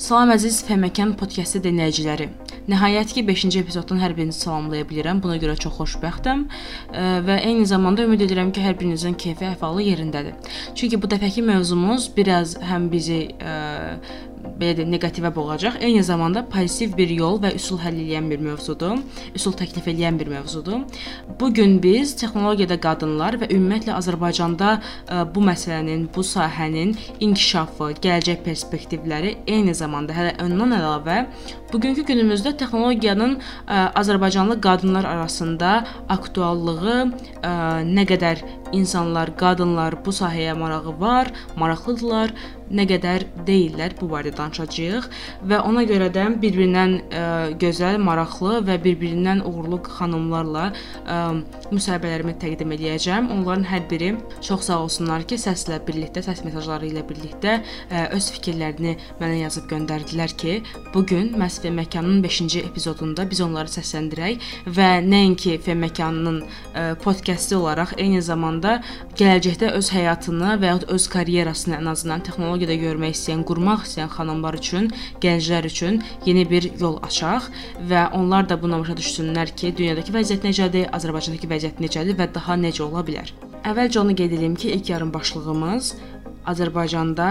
Salam əziz Fəməkan podkastı dinləyiciləri. Nəhayət ki 5-ci epizoddan hər birinizi salamlaya bilirəm. Buna görə çox xoşbəxtəm və eyni zamanda ümid edirəm ki, hər birinizin keyfi əhvalı yerindədir. Çünki bu dəfəki mövzumuz biraz həm bizi ə, belə də neqativə boğacaq. Eyni zamanda pozitiv bir yol və üsul həll edən bir mövzudur. Üsul təklif edən bir mövzudur. Bu gün biz texnologiyada qadınlar və ümumiyyətlə Azərbaycanda ə, bu məsələnin, bu sahənin inkişafı, gələcək perspektivləri, eyni zamanda hələ ondan əlavə bugünkü günümüzdə texnologiyanın ə, Azərbaycanlı qadınlar arasında aktuallığı, ə, nə qədər insanlar, qadınlar bu sahəyə marağı var, maraqlıdırlar nə qədər deyillər bu barədə danışacağıq və ona görə də bir-birindən ə, gözəl, maraqlı və bir-birindən uğurlu xanımlarla ə, müsahibələrimi təqdim edəcəm. Onların hər biri çox sağ olsunlar ki, səslə birlikdə, səs mesajları ilə birlikdə ə, öz fikirlərini mənə yazıb göndərdilər ki, bu gün məhz Fem Məkanının 5-ci epizodunda biz onları səsləndirək və nəinki Fem Məkanının podkastı olaraq eyni zamanda gələcəkdə öz həyatını və ya öz karyerasını ən azından texnologiya texnologiyada görmək istəyən, qurmaq istəyən xanımlar üçün, gənclər üçün yeni bir yol açaq və onlar da buna başa düşsünlər ki, dünyadakı vəziyyət necədir, Azərbaycandakı vəziyyət necədir və daha necə ola bilər. Əvvəlcə onu qeyd edim ki, ilk yarım başlığımız Azərbaycanda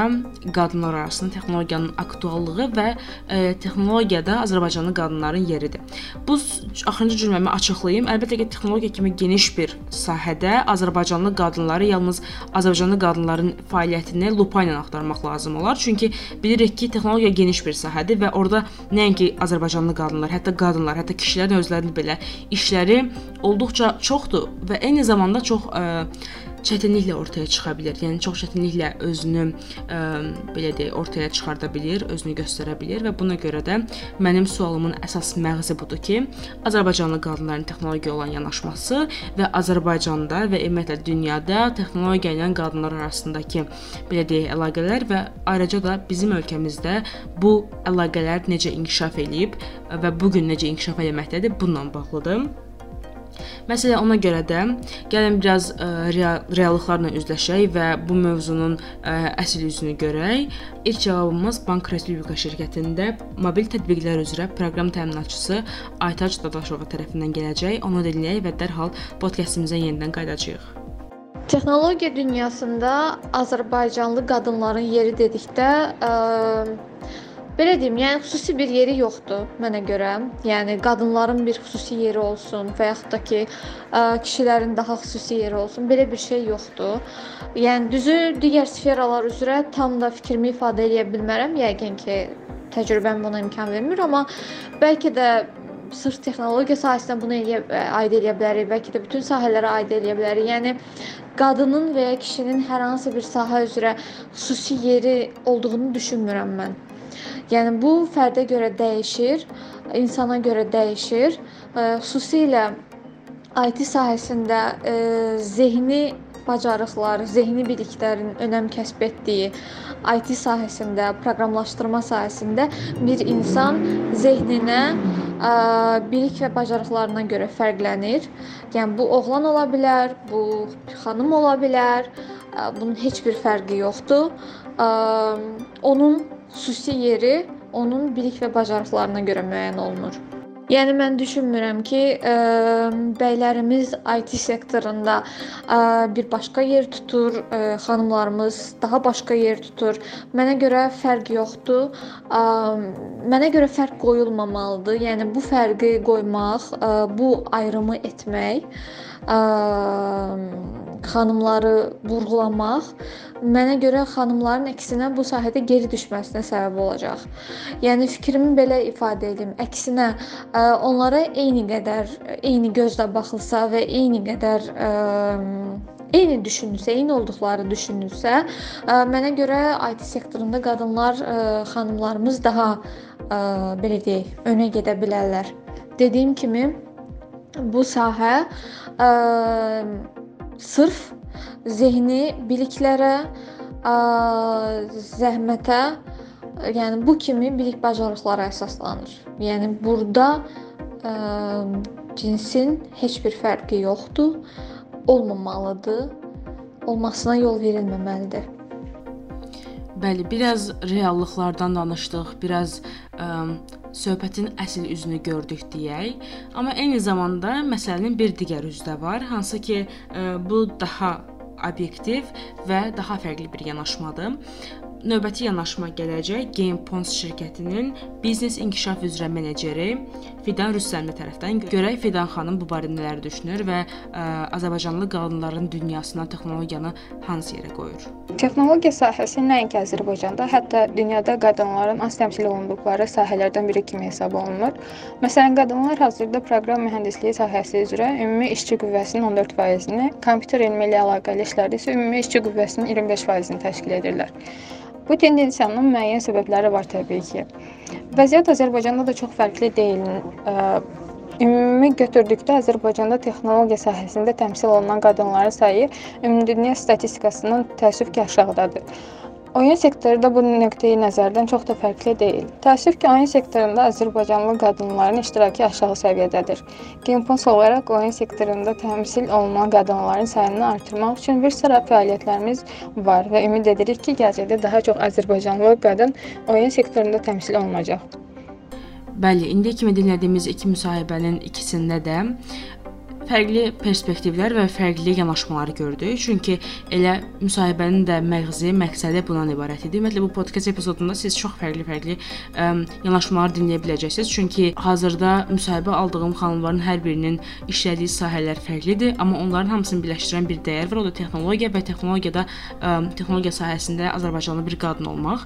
qadınlar arasında texnologiyanın aktuallığı və e, texnologiyada Azərbaycanlı qadınların yeridir. Bu axırıncı cümləmi açıqlayım. Əlbəttə ki, texnologiya kimi geniş bir sahədə Azərbaycanlı qadınları yalnız Azərbaycanlı qadınların fəaliyyətini lupa ilə axtarmaq lazım olar. Çünki bilirik ki, texnologiya geniş bir sahədir və orada nəinki Azərbaycanlı qadınlar, hətta qadınlar, hətta kişilərin özlərinin belə işləri olduqca çoxdur və eyni zamanda çox e, çətinliklə ortaya çıxa bilər. Yəni çox çətinliklə özünü ə, belə deyək, ortaya çıxarda bilər, özünü göstərə bilər və buna görə də mənim sualımın əsas məğzi budur ki, Azərbaycanlı qadınların texnologiya olan yanaşması və Azərbaycanda və ümumiyyətlə dünyada texnologiya ilə qadınlar arasındakı belə deyək, əlaqələr və ayrıca da bizim ölkəmizdə bu əlaqələr necə inkişaf eləyib və bu gün necə inkişaf etməkdədir bununla bağlıdır. Məsələn, ona görə də gəlin biraz ə, e, real, reallıqlarla üzləşək və bu mövzunun ə, e, əsl üzünü görək. İlk cavabımız Bank Respublika şirkətində mobil tətbiqlər üzrə proqram təminatçısı Aytac Dadaşova tərəfindən gələcək. Onu dinləyək və dərhal podkastımıza yenidən qayıdacağıq. Texnologiya dünyasında Azərbaycanlı qadınların yeri dedikdə ə, Belə deyim, yəni xüsusi bir yeri yoxdur mənə görə. Yəni qadınların bir xüsusi yeri olsun və yaxud da ki, ə, kişilərin daha xüsusi yeri olsun. Belə bir şey yoxdur. Yəni düzü digər sferalar üzrə tam da fikrimi ifadə edə bilmərəm. Yəqin ki, təcrübəm buna imkan vermir, amma bəlkə də sırf texnologiya sahəsinə bunu eləyə, aid edə bilərik, bəlkə də bütün sahələrə aid edə bilərik. Yəni qadının və ya kişinin hər hansı bir sahə üzrə xüsusi yeri olduğunu düşünmürəm mən. Yəni bu fərdə görə dəyişir, insana görə dəyişir. Xüsusilə IT sahəsində e, zehni bacarıqlar, zehni biliklərin önəm kəsb etdiyi IT sahəsində, proqramlaşdırma sahəsində bir insan zehninə ə, bilik və bacarıqlarına görə fərqlənir. Yəni bu oğlan ola bilər, bu xanım ola bilər. Ə, bunun heç bir fərqi yoxdur. Ə, onun xüsusi yeri onun bilik və bacarıqlarına görə müəyyən olunur. Yəni mən düşünmürəm ki, ə, bəylərimiz IT sektorunda ə, bir başqa yer tutur, ə, xanımlarımız daha başqa yer tutur. Mənə görə fərq yoxdur. Ə, mənə görə fərq qoyulmamalıdır. Yəni bu fərqi qoymaq, ə, bu ayrımı etmək, xanımları vurğulamaq mənə görə xanımların əksinə bu sahədə geri düşməsinə səbəb olacaq. Yəni fikrimi belə ifadə edim. Əksinə onlara eyni qədər, eyni gözlə baxılsa və eyni qədər eyni düşünülsə, eyni olduqları düşünülsə, mənə görə IT sektorunda qadınlar, xanımlarımız daha belə deyək, önə gedə bilərlər. Dediyim kimi bu sahə ə, sırf zehni biliklərə, ə, zəhmətə, yəni bu kimi bilik bacarıqlara əsaslanır. Yəni burada ə, cinsin heç bir fərqi yoxdur, olmamalıdır, olmasına yol verilməməlidir. Bəli, biraz reallıqlardan danışdıq, biraz ə, söhbətin əsl üzünü gördük deyək. Amma eyni zamanda məsələnin bir digər üzü də var, hansı ki, ə, bu daha obyektiv və daha fərqli bir yanaşmadır. Növbəti yanaşma gələcək GamePons şirkətinin biznes inkişaf üzrə meneceri Fidan Rüstəmli tərəfdən. Görək Fidan xanım bu barədə nələr düşünür və ə, Azərbaycanlı qadınların dünyasına texnologiyanı hansı yerə qoyur? Texnologiya sahəsi nəinki Azərbaycanda, hətta dünyada qadınların az təmsil olunduqları sahələrdən biri kimi hesab olunur. Məsələn, qadınlar hazırda proqram mühəndisliyi sahəsi üzrə ümumi işçi qüvvəsinin 14%-ni, kompüter elmi ilə əlaqəli işlərdə isə ümumi işçi qüvvəsinin 25%-ni təşkil edirlər. Bu tendensiyanın müəyyən səbəbləri var təbii ki. Vəziyyət Azərbaycanda da çox fərqli deyil. Ümumi götürdükdə Azərbaycanda texnologiya sahəsində təmsil olunan qadınların sayı ümumdünya statistikasının təəssüf ki, aşağıdadır. Oyun sektoru da bu nöqteyi nəzərdən çox da fərqli deyil. Təəssüf ki, oyun sektorunda Azərbaycanlı qadınların iştirakı aşağı səviyyədədir. Genpons olaraq oyun sektorunda təmsil olunan qadınların sayını artırmaq üçün bir sıra fəaliyyətlərimiz var və ümid edirik ki, gələcəkdə daha çox Azərbaycanlı qadın oyun sektorunda təmsil olunacaq. Bəli, indi kimi dinlədiyimiz iki müsahibənin ikisində də fərqli perspektivlər və fərqli yanaşmalar gördük. Çünki elə müsahibənin də məğzi, məqsədi bundan ibarət idi. Ümumiyyətlə bu podkast epizodunda siz çox fərqli-fərqli ə, yanaşmalar dinləyə biləcəksiniz. Çünki hazırda müsahibə aldığım xanımların hər birinin işlədiyi sahələr fərqlidir, amma onların hamısını birləşdirən bir dəyər var, o da texnologiya və texnologiyada ə, texnologiya sahəsində Azərbaycanlı bir qadın olmaq.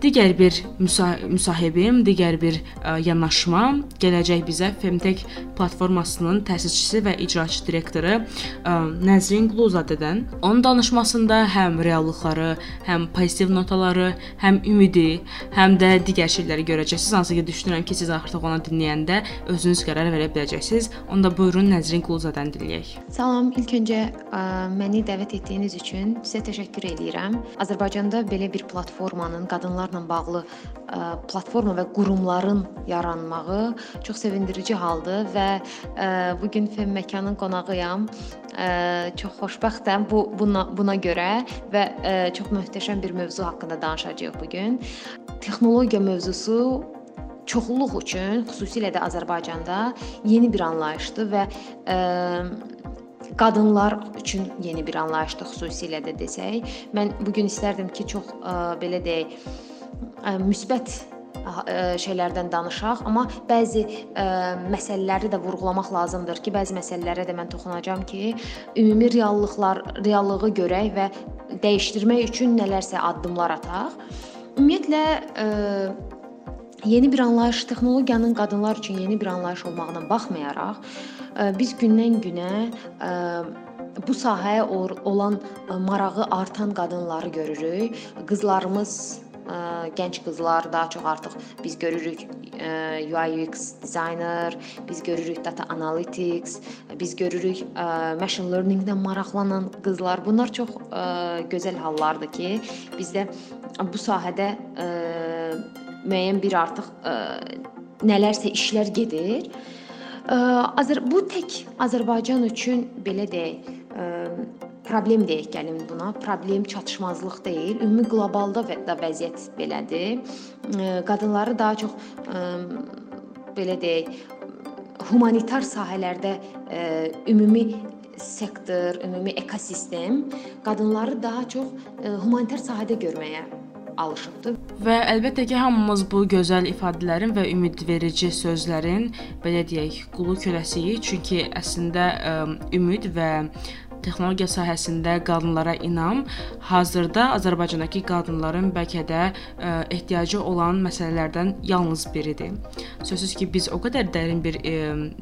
Digər bir müsa müsahibim, digər bir ə, yanaşma gələcək bizə Femtech platformasının təsisçisi və icraçı direktoru ə, Nəzrin Quluzadədən. Onun danışmasında həm reallıqları, həm pozitiv notaları, həm ümidi, həm də digər şeyləri görəcəksiniz. Hansı ki, düşünürəm ki, siz artıq onu dinləyəndə özünüz qərar verə biləcəksiniz. Onda buyurun Nəzrin Quluzadən dinləyək. Salam, ilk öncə ə, məni dəvət etdiyiniz üçün sizə təşəkkür edirəm. Azərbaycanda belə bir platformanın qadınlar qadınlarla bağlı ə, platforma və qurumların yaranmağı çox sevindirici haldır və ə, bu gün Fem məkanın qonağıyam. Ə, çox xoşbəxtəm bu buna buna görə və çox möhtəşəm bir mövzu haqqında danışacağıq bu gün. Texnologiya mövzusu çoxluq üçün, xüsusilə də Azərbaycanda yeni bir anlayışdır və qadınlar üçün yeni bir anlayışdır xüsusilə də desək. Mən bu gün istərdim ki, çox ə, belə deyək, müsbət şeylərdən danışaq, amma bəzi ə, məsələləri də vurğulamaq lazımdır ki, bəzi məsələlərə də mən toxunacağam ki, ümumi reallıqlar, reallığı görək və dəyişdirmək üçün nələrsə addımlar ataq. Ümumiyyətlə ə, yeni bir anlayış, texnologiyanın qadınlar üçün yeni bir anlayış olmağına baxmayaraq, ə, biz gündən-günə ə, bu sahəyə olan marağı artan qadınları görürük. Qızlarımız gənc qızlar daha çox artıq biz görürük UI UX designer, biz görürük data analytics, biz görürük machine learning-dən maraqlanan qızlar. Bunlar çox gözəl hallardır ki, bizdə bu sahədə müəyyən bir artıq nələrsə işlər gedir. Azər bu tək Azərbaycan üçün belə deyək, problem deyək gəlin buna. Problem çatışmazlıq deyil. Ümumi qlobalda da vəziyyət belədir. Qadınları daha çox belə deyək, humanitar sahələrdə ümumi sektor, ümumi ekosistem qadınları daha çox humanitar sahədə görməyə alışıbdır. Və əlbəttə ki, hamımız bu gözəl ifadələrin və ümidverici sözlərin belə deyək, qulu köləsiyik, çünki əslində ə, ümid və texnologiya sahəsində qadınlara inam hazırda Azərbaycandakı qadınların bəlkə də ə, e, ehtiyacı olan məsələlərdən yalnız biridir. Sözsüz ki, biz o qədər dərin bir ə, e,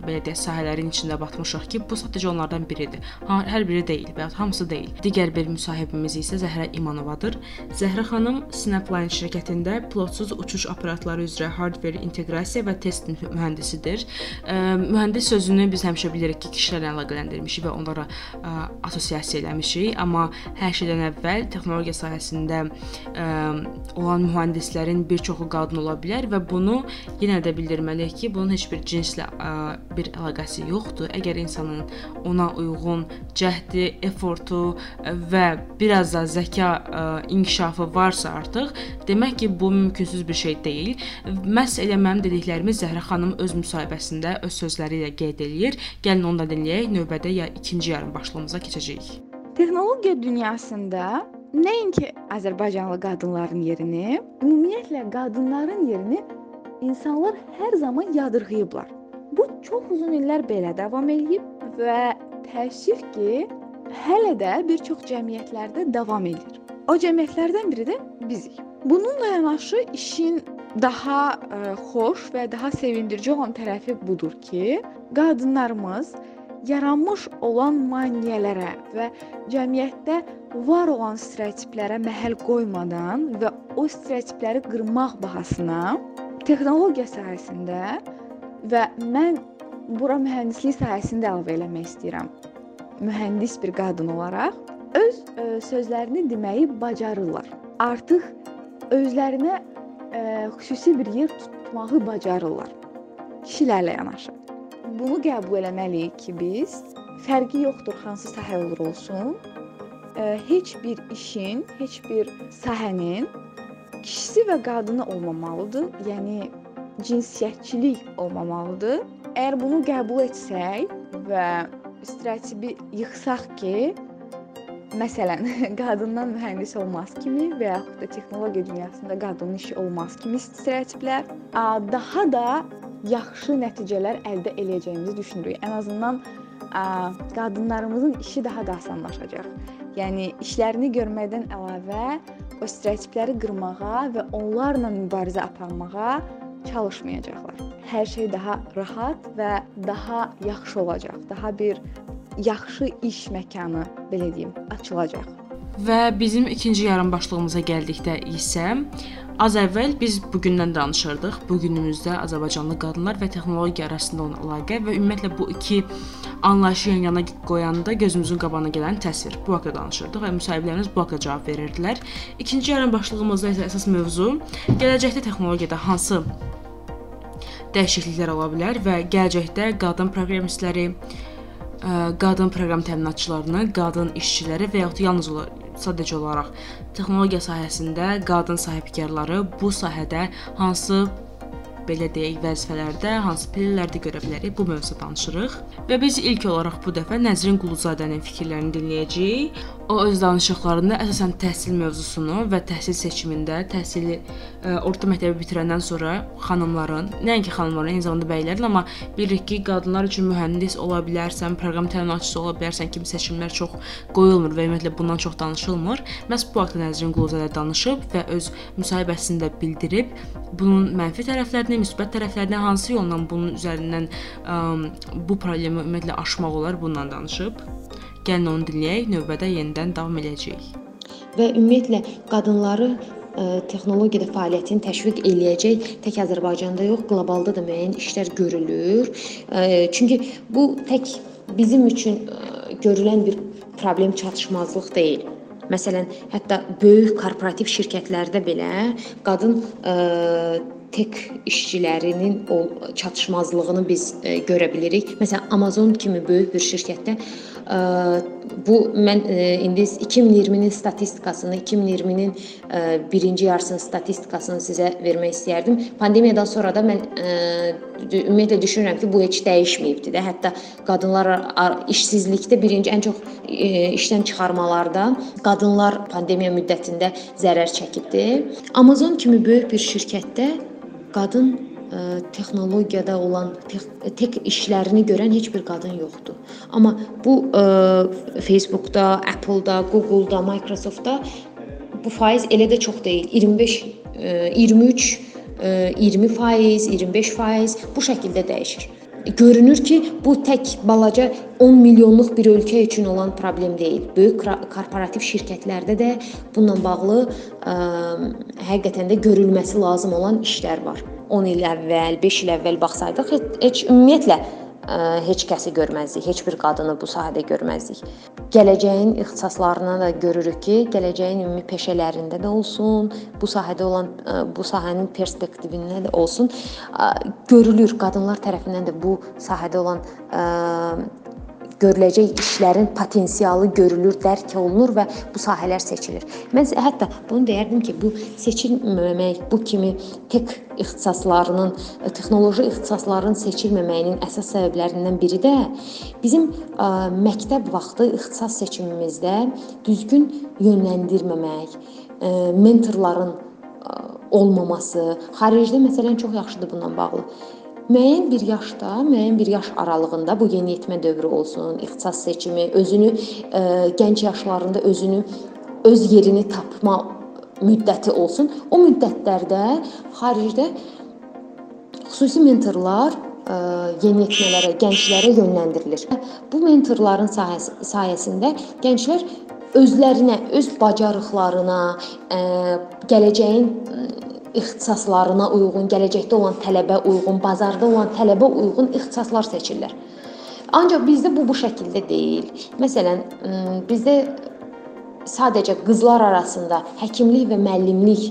belə deyək sahələrin içində batmışıq ki, bu sadəcə onlardan biridir. Ha, hər biri deyil və ya hamısı deyil. Digər bir müsahibimiz isə Zəhrə İmanovadır. Zəhrə xanım Snapline şirkətində pilotsuz uçuş aparatları üzrə hardware inteqrasiya və test mühəndisidir. Ə, mühəndis sözünü biz həmişə bilirik ki, kişilərlə əlaqələndirmişik və onlara ə, assosiasiya eləmişik, amma hər şeydən əvvəl texnologiya sahəsində ə, olan mühəndislərin bir çoxu qadın ola bilər və bunu yenə də bildirməliyik ki, bunun heç bir cinslə ə, bir əlaqəsi yoxdur. Əgər insanın ona uyğun cəhdi, effortu və biraz da zəka ə, inkişafı varsa artıq, demək ki, bu mümkünsüz bir şey deyil. Məhz elə mənim dediklərimi Zəhra xanım öz müsahibəsində öz sözləri ilə qeyd eləyir. Gəlin onu da dinləyək. Növbədə ya ikinci yarım başlığımıza keçəcəyik. Texnologiya dünyasında nəinki Azərbaycanlı qadınların yerini, ümumiyyətlə qadınların yerini insanlar hər zaman yadırğıyıblar. Bu çox uzun illər belə davam edib və təəssüf ki, hələ də bir çox cəmiyyətlərdə davam edir. O cəmiyyətlərdən biri də bizik. Bununla yanaşı işin daha ə, xoş və daha sevindirici olan tərəfi budur ki, qadınlarımız yaranmış olan maneələrə və cəmiyyətdə var olan stereotiplərə məhəl qoymadan və o stereotipləri qırmaq bahasına texnologiya sahəsində və mən bura mühəndislik sahəsində əlavə eləmək istəyirəm. Mühəndis bir qadın olaraq öz ə, sözlərini deməyi bacarırlar. Artıq özlərinə ə, xüsusi bir yer tutmağı bacarırlar. Kişilərlə yanaşı bunu qəbul eləməliyik ki, biz fərqi yoxdur hansı sahə olur olsun, ə, heç bir işin, heç bir sahənin kişisi və qadını olmamalıdır. Yəni cinsiyyətçilik olmamalıdır. Əgər bunu qəbul etsək və stereotipi yıxsaq ki, məsələn, qadından mühəndis olmaz kimi və yaxud da texnologiya dünyasında qadının işi olmaz kimi stereotiplər daha da yaxşı nəticələr əldə eləyəcəyimizi düşünürük. Ən azından ə, qadınlarımızın işi daha da asanlaşacaq. Yəni işlərini görməkdən əlavə o stereotipləri qırmağa və onlarla mübarizə aparmağa çalışmayacaqlar. Hər şey daha rahat və daha yaxşı olacaq. Daha bir yaxşı iş məkanı belə deyim, açılacaq. Və bizim ikinci yarım başlığımıza gəldikdə isə Az əvvəl biz bu gündən danışırdıq. Bu günümüzdə Azərbaycanlı qadınlar və texnologiya arasında olan əlaqə və ümumiyyətlə bu iki anlayışı yan-yana qoyanda gözümüzün qabağına gələn təsvir. Bu haqqda danışırdıq və müsahiblərimiz bu haqqda cavab verirdilər. İkinci yarım başlığımızda isə əsas mövzu gələcəkdə texnologiyada hansı dəyişikliklər ola bilər və gələcəkdə qadın proqramistləri, qadın proqram təminatçılarını, qadın işçiləri və yaxud yalnız sadəcə olaraq texnologiya sahəsində qadın sahibkarları bu sahədə hansı belə deyək, vəzifələrdə, hansı pillələrdə görə bilərik? Bu mövzuda danışırıq. Və biz ilk olaraq bu dəfə Nəzrin Quluzadənin fikirlərini dinləyəcəyik. O öz danışıqlarında əsasən təhsil mövzusunu və təhsil seçimində, təhsili ə, e, orta məktəbi bitirəndən sonra xanımların, nəinki xanımların, eyni zamanda bəylərin, amma bilirik ki, qadınlar üçün mühəndis ola bilərsən, proqram təminatçısı ola bilərsən kimi seçimlər çox qoyulmur və ümumiyyətlə bundan çox danışılmır. Məhz bu haqqda Nəzrin Quluzadə danışıb və öz müsahibəsində bildirib bunun mənfi tərəflərini, müsbət tərəflərini hansı yolla bunun üzərindən ə, bu problemi ümumiyyətlə aşmaq olar bundan danışıb. Gəlin onu dinləyək, növbədə yenidən davam edəcəyik. Və ümumiyyətlə qadınları ə, texnologiyada fəaliyyətini təşviq eləyəcək tək Azərbaycanda yox, qlobalda da müəyyən işlər görülür. Ə, çünki bu tək bizim üçün ə, görülən bir problem çatışmazlıq deyil. Məsələn, hətta böyük korporativ şirkətlərdə belə qadın ə, tek işçilərinin o çatışmazlığını biz ə, görə bilirik. Məsələn, Amazon kimi böyük bir şirkətdə Bu mən indi 2020-nin statistikasını, 2020-nin birinci yarısının statistikasını sizə vermək istəyərdim. Pandemiyadan sonra da mən ümumiyyətlə düşünürəm ki, bu heç dəyişməyibdi də. Hətta qadınlar işsizlikdə birinci ən çox işdən çıxarmalarda qadınlar pandemiya müddətində zərər çəkibdi. Amazon kimi böyük bir şirkətdə qadın texnologiyada olan tek işlərini görən heç bir qadın yoxdur. Amma bu ə, Facebookda, Apple-da, Google-da, Microsoft-da bu faiz elə də çox deyil. 25 ə, 23 ə, 20%, 25% bu şəkildə dəyişir. Görünür ki, bu tək balaca 10 milyonluq bir ölkə üçün olan problem deyil. Böyük korporativ şirkətlərdə də bununla bağlı ə, həqiqətən də görülməsi lazım olan işlər var. 10 il əvvəl, 5 il əvvəl baxsaydıq, heç, ümumiyyətlə heç kəsi görməzdik, heç bir qadını bu sahədə görməzdik. Gələcəyin ixtisaslarına da görürük ki, gələcəyin ümumi peşələrində də olsun, bu sahədə olan bu sahənin perspektivində də olsun, görülür qadınlar tərəfindən də bu sahədə olan görüləcək işlərin potensialı görülür, dərk olunur və bu sahələr seçilir. Mən hətta bunu deyərdim ki, bu seçilməmək, bu kimi tek ixtisaslarının, texnoloji ixtisasların seçilməməyinin əsas səbəblərindən biri də bizim ə, məktəb vaxtı ixtisas seçimimizdə düzgün yönləndirməmək, ə, mentorların ə, olmaması, xaricdə məsələn çox yaxşıdır bununla bağlı müəyyən bir yaşda, müəyyən bir yaş aralığında bu yeniyetmə dövrü olsun, ixtisas seçimi, özünü ə, gənc yaşlarında özünü öz yerini tapma müddəti olsun. O müddətlərdə xaricdə xüsusi mentorlar ə, yeniyetmələrə, gənclərə yönləndirilir. Bu mentorların sayəsi, sayəsində gənclər özlərinə, öz bacarıqlarına, ə, gələcəyin ixtisaslarına uyğun, gələcəkdə olan tələbə uyğun, bazarda olan tələbə uyğun ixtisaslar seçirlər. Ancaq bizdə bu bu şəkildə deyil. Məsələn, bizdə sadəcə qızlar arasında həkimlik və müəllimlik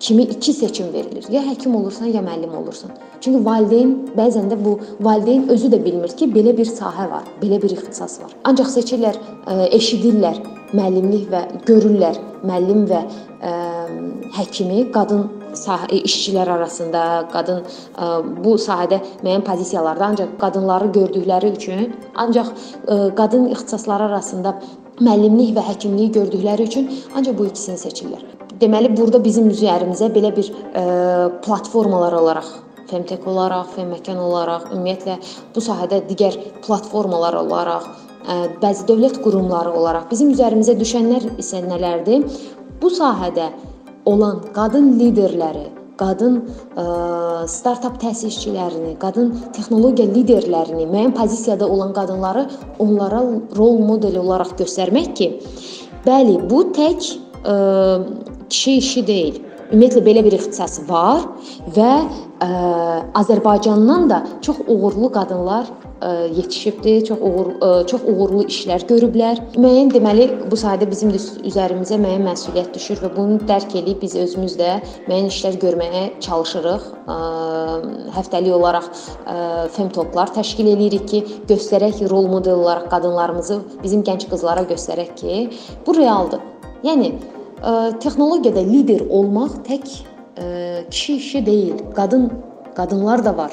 kimi iki seçim verilir. Ya həkim olursan, ya müəllim olursan. Çünki valideyn bəzən də bu valideyn özü də bilmir ki, belə bir sahə var, belə bir ixtisas var. Ancaq seçirlər, eşidirlər müəllimlik və görürlər müəllim və ə, həkimi qadın sahə işçilər arasında, qadın ə, bu sahədə müəyyən pozisiyalarda ancaq qadınları gördükləri üçün, ancaq ə, qadın ixtisasları arasında müəllimlik və həkimliyi gördükləri üçün ancaq bu ikisini seçirlər. Deməli, burada bizim üzərimizə belə bir ə, platformalar olaraq Femtek olaraq, Femməkan olaraq, ümumiyyətlə bu sahədə digər platformalar olaraq, ə, bəzi dövlət qurumları olaraq bizim üzərimizə düşənlər isə nələrdir? Bu sahədə olan qadın liderləri, qadın ə, startap təsisçilərini, qadın texnologiya liderlərini, müəyyən pozisiyada olan qadınları onlara rol model olaraq göstərmək ki, bəli, bu tək kişi işi deyil. Ümumiyyətlə belə bir ixtisas var və ə, Azərbaycandan da çox uğurlu qadınlar ə, yetişibdi, çox uğur ə, çox uğurlu işlər görüblər. Müəyyən deməli bu sayədə bizim də üzərimizə müəyyən məsuliyyət düşür və bunu dərk edib biz özümüz də müəyyən işlər görməyə çalışırıq. Ə, həftəlik olaraq ə, femtoplar təşkil edirik ki, göstərək rol model olaraq qadınlarımızı bizim gənc qızlara göstərək ki, bu realdır. Yəni texnologiyada lider olmaq tək kişi işi deyil, qadın qadınlar da var.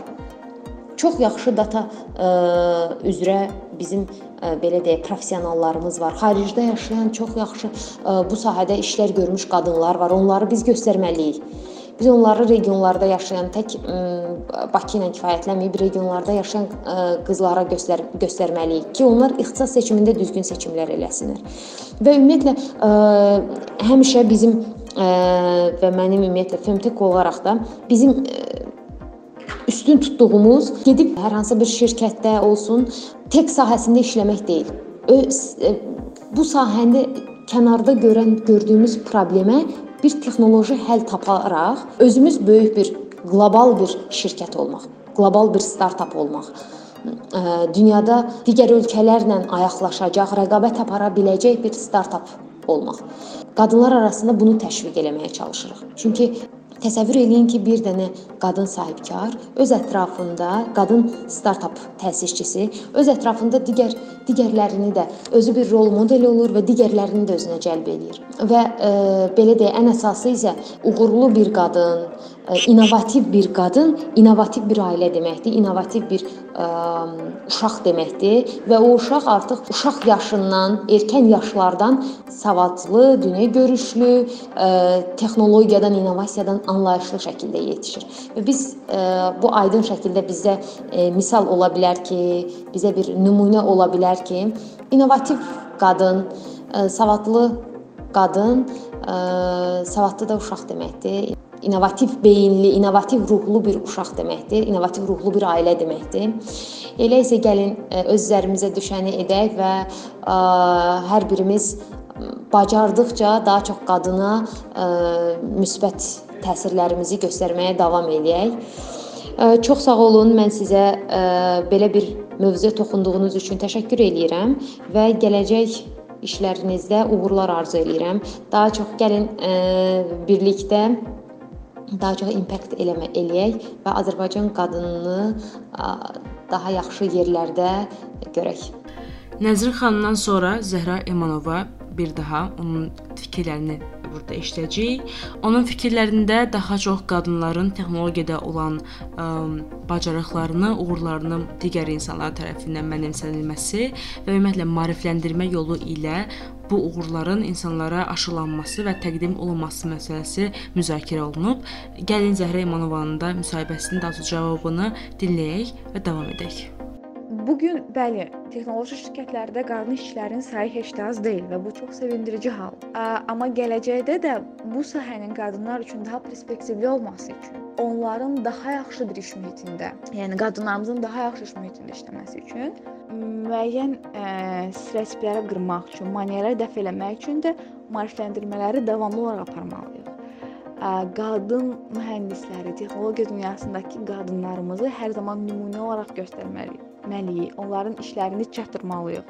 Çox yaxşı data üzrə bizim belə deyək, professionallarımız var. Xaricdə yaşayan çox yaxşı bu sahədə işlər görmüş qadınlar var. Onları biz göstərməliyik. Biz onları regionlarda yaşayan tək Bakı ilə kifayətlənməyib regionlarda yaşayan qızlara göstər göstərməliyik ki, onlar ixtisas seçimində düzgün seçimlər eləsinlər. Və ümumiyyətlə həmişə bizim və mənim ümumiyyətlə Femtek olaraq da bizim üstün tutduğumuz gedib hər hansı bir şirkətdə olsun, tek sahəsində işləmək deyil. Bu sahəni kənarda görən gördüyümüz problemə bir texnoloji həll taparaq özümüz böyük bir qlobal bir şirkət olmaq, qlobal bir startap olmaq dünyada digər ölkələrlə ayaqlaşacaq, rəqabət apara biləcək bir startap olmaq. Qadınlar arasında bunu təşviq eləməyə çalışırıq. Çünki Təsəvvür eləyin ki, bir dənə qadın sahibkar öz ətrafında qadın startap təsisçisi öz ətrafında digər digərlərini də özü bir rol model olur və digərlərini də özünə cəlb eləyir. Və e, belə deyə ən əsası isə uğurlu bir qadın, innovativ bir qadın innovativ bir ailə deməkdir, innovativ bir ə, uşaq deməkdir və o uşaq artıq uşaq yaşından, erkən yaşlardan savadlı, dünya görüşlü, ə, texnologiyadan, innovasiyadan anlayışlı şəkildə yetişir. Və biz ə, bu aydın şəkildə bizə ə, misal ola bilər ki, bizə bir nümunə ola bilər ki, innovativ qadın, ə, savadlı qadın, ə, savadlı da uşaq deməkdir innovativ beyinli, innovativ ruhlu bir uşaq deməkdir, innovativ ruhlu bir ailə deməkdir. Elə isə gəlin e, öz üzərimizə düşəni edək və ə, e, hər birimiz bacardıqca daha çox qadına ə, e, müsbət təsirlərimizi göstərməyə davam eləyək. Çox sağ olun. Mən sizə belə bir mövzuya toxunduğunuz üçün təşəkkür eləyirəm və gələcək işlərinizdə uğurlar arzu eləyirəm. Daha çox gəlin birlikdə daha çox impact eləmə eləyək və Azərbaycan qadınını daha yaxşı yerlərdə görək. Nəzrin xanımdan sonra Zəhra Emanova bir daha onun fikirlərini burada eşidəcəyik. Onun fikirlərində daha çox qadınların texnologiyada olan ə, bacarıqlarını, uğurlarını digər insanlar tərəfindən mənimsənilməsi və ümumiyyətlə maarifləndirmə yolu ilə bu uğurların insanlara aşılanması və təqdim olunması məsələsi müzakirə olunub. Gəlin Zəhra İmanovanın da müsahibəsinin daha cavabını dinləyək və davam edək. Bu gün bəli, texnoloji şirkətlərdə qadın işçilərin sayı heç də az deyil və bu çox sevindirici hal. Amma gələcəkdə də bu sahənin qadınlar üçün daha perspektivli olması üçün, onların daha yaxşı bir iş mühitində, yəni qadınlarımızın daha yaxşı iş mühitində işləməsi üçün müəyyən ə, stereotipləri qırmaq üçün, maneələri dəf eləmək üçün də maarifləndirmələri davamlı olaraq aparmalıyıq. Ə, qadın mühəndisləri, texnologiya dünyasındakı qadınlarımızı hər zaman nümunə olaraq göstərməliyik etməliyik, onların işlərini çatdırmalıyıq.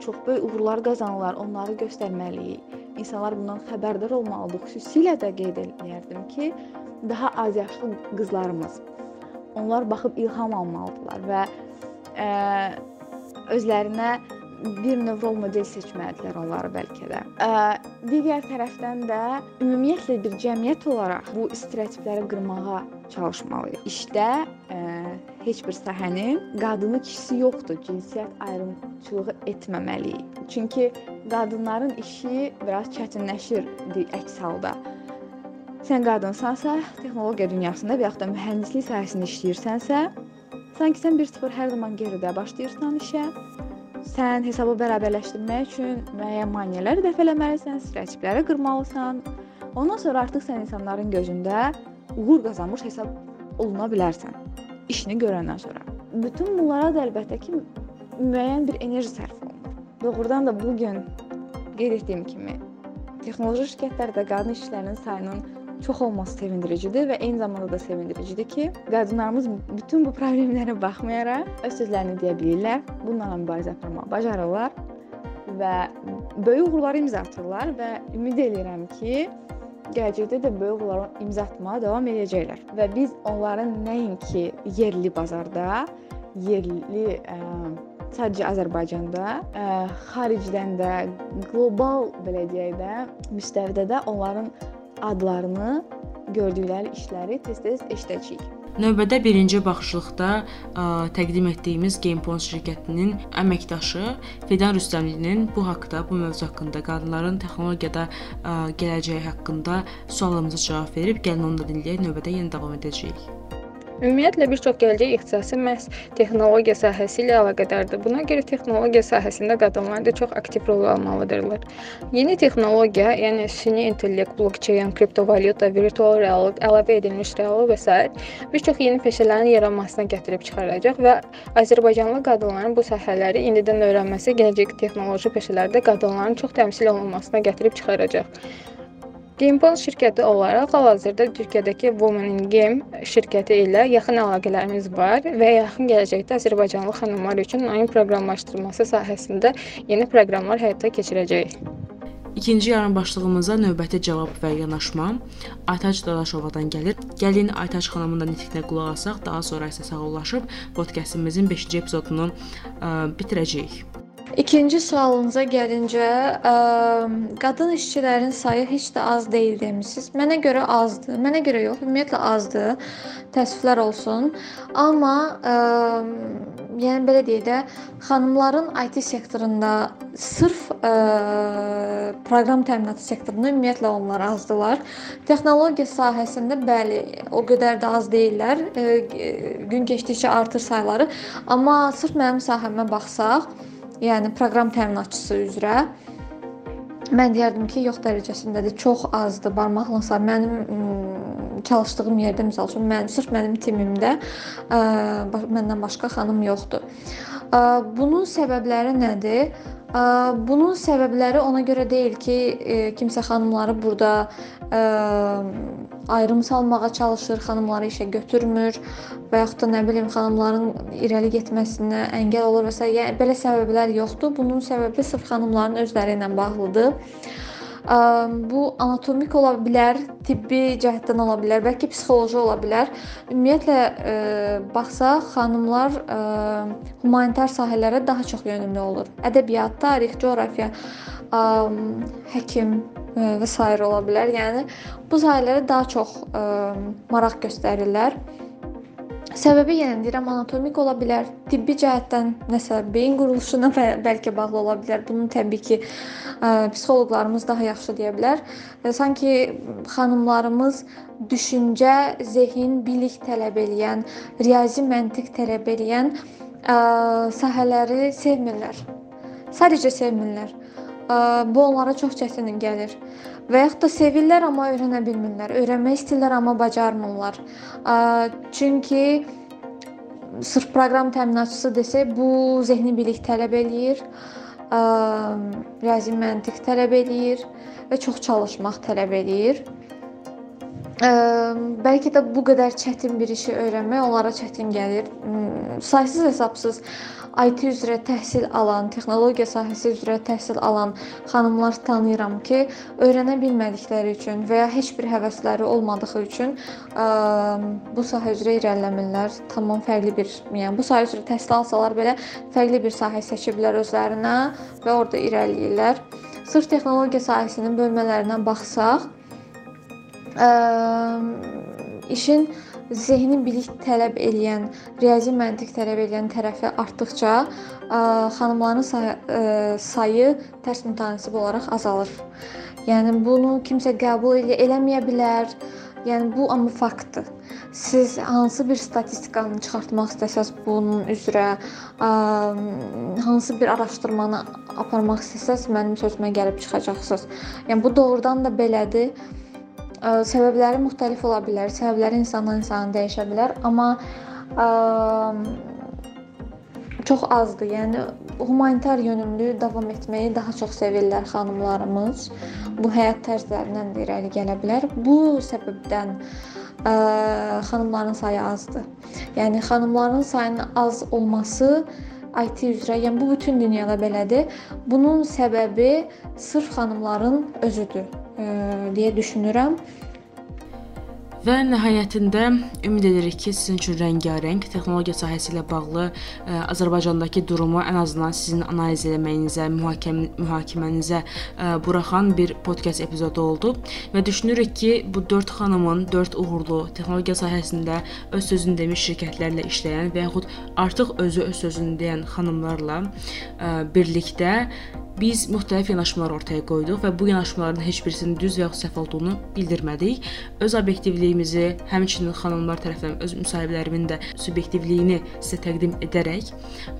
Çox böyük uğurlar qazanırlar, onları göstərməliyik. İnsanlar bundan xəbərdar olmalıdır. Xüsusilə də qeyd edərdim ki, daha az yaşlı qızlarımız onlar baxıb ilham almalıdırlar və ə, özlərinə bir növ rol model seçməlidirlər onları bəlkə də. Ə, digər tərəfdən də ümumiyyətlə bir cəmiyyət olaraq bu stereotipləri qırmağa çalışmalıyıq. İşdə ə, heç bir sahənin qadını kişisi yoxdur, cinsiyyət ayrımçılığı etməməliyik. Çünki qadınların işi biraz çətinləşir əks halda. Sən qadınsansa, texnologiya dünyasında və yaxud da mühəndislik sahəsində işləyirsənsə, sanki sən 1-0 hər zaman geridə başlayırsan işə. Sən hesabı bərabərləşdirmək üçün müəyyən maneələri dəf eləməlisən, stereotipləri qırmalısan. Ondan sonra artıq sən insanların gözündə uğur qazanmış hesab oluna bilərsən işini görəndən sonra. Bütün bunlara da əlbəttə ki, müəyyən bir enerji sərf olunur. Doğrudan da bu gün qeyd etdiyim kimi texnoloji şirkətlərdə qadın işçilərinin sayının çox olması sevindiricidir və eyni zamanda da sevindiricidir ki, qadınlarımız bütün bu problemlərə baxmayaraq öz sözlərini deyə bilirlər, bunlarla mübarizə aparmağı bacarırlar və böyük uğurlar imza atırlar və ümid edirəm ki, gələcəkdə də böyük uğurlara imza atmağa davam edəcəklər. Və biz onların nəinki yerli bazarda, yerli ə, sadəcə Azərbaycanda, ə, xaricdən də, qlobal belə deyək də, müstəvidə də onların adlarını gördükləri işləri tez-tez eşidəcəyik. Növbədə birinci baxışlıqda ə, təqdim etdiyimiz GamePon şirkətinin əməkdaşı Fidan Rüstəmlinin bu haqqda, bu mövzu haqqında, qadınların texnologiyada ə, gələcəyi haqqında suallarımıza cavab verib, gəlin onu da dinləyək. Növbədə yenə davam edəcəyik. Ümumiyyətlə bir çox gələcək ixtisası məhz texnologiya sahəsi ilə əlaqədardır. Buna görə texnologiya sahəsində qadınlar da çox aktiv rol almalıdırlar. Yeni texnologiya, yəni süni intellekt, blokçeyn, kriptovalyuta, virtual reallıq, əlavə edilmiş reallıq və s. bir çox yeni peşələrin yaranmasına gətirib çıxaracaq və Azərbaycanlı qadınların bu sahələri indidən öyrənməsi gələcək texnoloji peşələrdə qadınların çox təmsil olunmasına gətirib çıxaracaq. Gamepol şirkəti olaraq hal-hazırda Türkiyədəki Women in Game şirkəti ilə yaxın əlaqələrimiz var və yaxın gələcəkdə Azərbaycanlı xanımlar üçün oyun proqramlaşdırması sahəsində yeni proqramlar həyata keçirəcəyik. İkinci yarım başlığımıza növbəti cavab və yanaşma Aytaç Dadaşovadan gəlir. Gəlin Aytaç xanımın da nitqinə qulaq asaq, daha sonra isə sağollaşıb podkastımızın 5-ci epizodunu ə, bitirəcəyik. İkinci sualınıza gəlincə, ə, qadın işçilərin sayı heç də az deyil demisiniz. Mənə görə azdır. Mənə görə yox, ümumiyyətlə azdır. Təəssüflər olsun. Amma ə, yəni belə deyək də, xanımların IT sektorunda sırf ə, proqram təminatı sektorunda ümumiyyətlə onlar azdılar. Texnologiya sahəsində bəli, o qədər də az deyillər. Ə, gün keçdikcə artır sayları. Amma sırf mənim sahəmə baxsaq, yəni proqram təminatçısı üzrə mən deyərdim ki, yox dərəcəsindədir. Çox azdır barmaqlansa. Mənim çalışdığım yerdə məsəl üçün mən sırf mənim timimdə ə, məndən başqa xanım yoxdur. Bunun səbəbləri nədir? Bunun səbəbləri ona görə deyil ki, kimsə xanımları burada ayrım salmağa çalışır, xanımları işə götürmür və yaxud da nə bilim xanımların irəli getməsinə əngəl olur və s. Yəni belə səbəblər yoxdur. Bunun səbəbi sırf xanımların özləri ilə bağlıdır. Bu anatomik ola bilər, tibbi cəhətdən ola bilər, bəlkə psixoloji ola bilər. Ümumiyyətlə baxsaq, xanımlar humanitar sahələrə daha çox yönümlü olur. Ədəbiyyat, tarix, coğrafiya, həkim və s. ola bilər. Yəni bu sahələrə daha çox maraq göstərirlər. Səbəbi yenə deyirəm anatomik ola bilər, tibbi cəhətdən nəsə beyin quruluşuna bəlkə bağlı ola bilər. Bunu təbii ki, psixoloqlarımız daha yaxşı deyə bilər. Sanki xanımlarımız düşüncə, zehin, bilik tələb eləyən, riyazi məntiq tələb eləyən sahələri sevmirlər. Sadəcə sevmirlər. Bu onlara çox çətin gəlir. Və yaxud da sevirlər, amma öyrənə bilmirlər. Öyrənmək istəyirlər, amma bacarmırlar. Çünki sırf proqram təminatçısı desək, bu zehni bilik tələb eləyir, riyazi məntiq tələb eləyir və çox çalışmaq tələb eləyir. Bəlkə də bu qədər çətin bir işi öyrənmək onlara çətin gəlir. Saysız hesabsız IT üzrə təhsil alan, texnologiya sahəsi üzrə təhsil alan xanımlar tanıyıram ki, öyrənə bilmədikləri üçün və ya heç bir həvəsləri olmadığı üçün ə, bu sahə üzrə irəliləmirlər. Tamam fərqli bir, yəni bu sahə üzrə təhsil alsalar belə fərqli bir sahə seçiblər özlərinə və orada irəliləyirlər. Sırf texnologiya sahəsinin bölmələrinə baxsaq, ə, işin zehni bilik tələb eləyən, riyazi məntiq tələb eləyən tərəfi artdıqca xanımların sayı tərs mütənasib olaraq azalır. Yəni bunu kimsə qəbul elə eləməyə bilər. Yəni bu amma faktdır. Siz hansı bir statistikanı çıxartmaq istəsəz bunun üzrə, hansı bir araşdırmanı aparmaq istəsəz mənim sözümə gəlib çıxacaqsınız. Yəni bu doğrudan da belədir. Səbəbləri müxtəlif ola bilər. Səbəbləri insandan insana dəyişə bilər, amma ə, çox azdır. Yəni humanitar yönümlü davam etməyi daha çox sevirlər xanımlarımız. Bu həyat tərzlərindən də irəli gələ bilər. Bu səbəbdən ə, xanımların sayı azdır. Yəni xanımların sayının az olması IT üzrə, yəni bu bütün dünyada belədir. Bunun səbəbi sırf xanımların özüdür deyə düşünürəm. Və nəhayətində ümid edirik ki, sizin üçün rəngarəng texnologiya sahəsi ilə bağlı ə, Azərbaycandakı durumu ən azından sizin analiz etməyinizə, mühakimə mühakimənizə ə, buraxan bir podkast epizodu oldu və düşünürük ki, bu 4 xanımın 4 uğurlu texnologiya sahəsində öz sözünü demiş şirkətlərlə işləyən və yaxud artıq özü öz sözünü deyən xanımlarla ə, birlikdə Biz müxtəlif yanaşmalar ortaya qoyduq və bu yanaşmaların heç birisinin düz və ya səhv olduğunu bildirmədik. Öz obyektivliyimizi, həmçinin xanımlar tərəfindən öz müsahiblərimin də subyektivliyini sizə təqdim edərək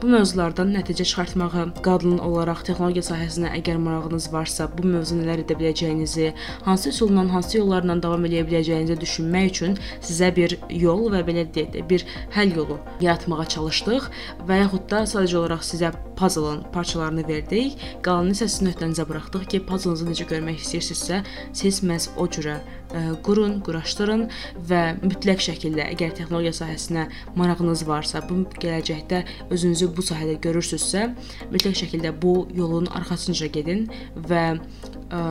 bu mövzulardan nəticə çıxartmağı, qadın olaraq texnologiya sahəsinə əgər marağınız varsa, bu mövzu nələr edə biləcəyinizi, hansı üsulla, hansı yollarla davam edə biləcəyinizi düşünmək üçün sizə bir yol və belə deyək də bir həll yolu yaratmağa çalışdıq və yaxud da sadəcə olaraq sizə puzzle-ın parçalarını verdik Qalan hissəsini öhdənizə buraxdıq ki, puzzle-ınızı necə görmək istəyirsinizsə, siz məhz o cürə qurun, quraşdırın və mütləq şəkildə əgər texnologiya sahəsinə marağınız varsa, bu gələcəkdə özünüzü bu sahədə görürsünüzsə, mütləq şəkildə bu yolun arxasınca gedin və ə,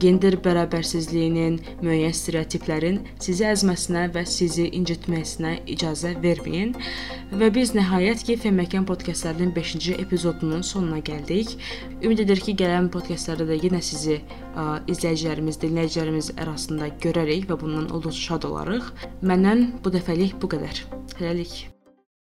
gender bərabərsizliyinin, müəyyən stereotiplərin sizi əzməsinə və sizi incitməsinə icazə verməyin. Və biz nəhayət ki, Feməkan podkastlarının 5-ci epizodunun sonuna gəldik. Ümid edir ki, gələn podkastlarda da yenə sizi ə, izləyicilərimiz, dinləyicilərimiz arasında görərik və bundan olduqca şad olarıq. Məndən bu dəfəlik bu qədər. Hələlik.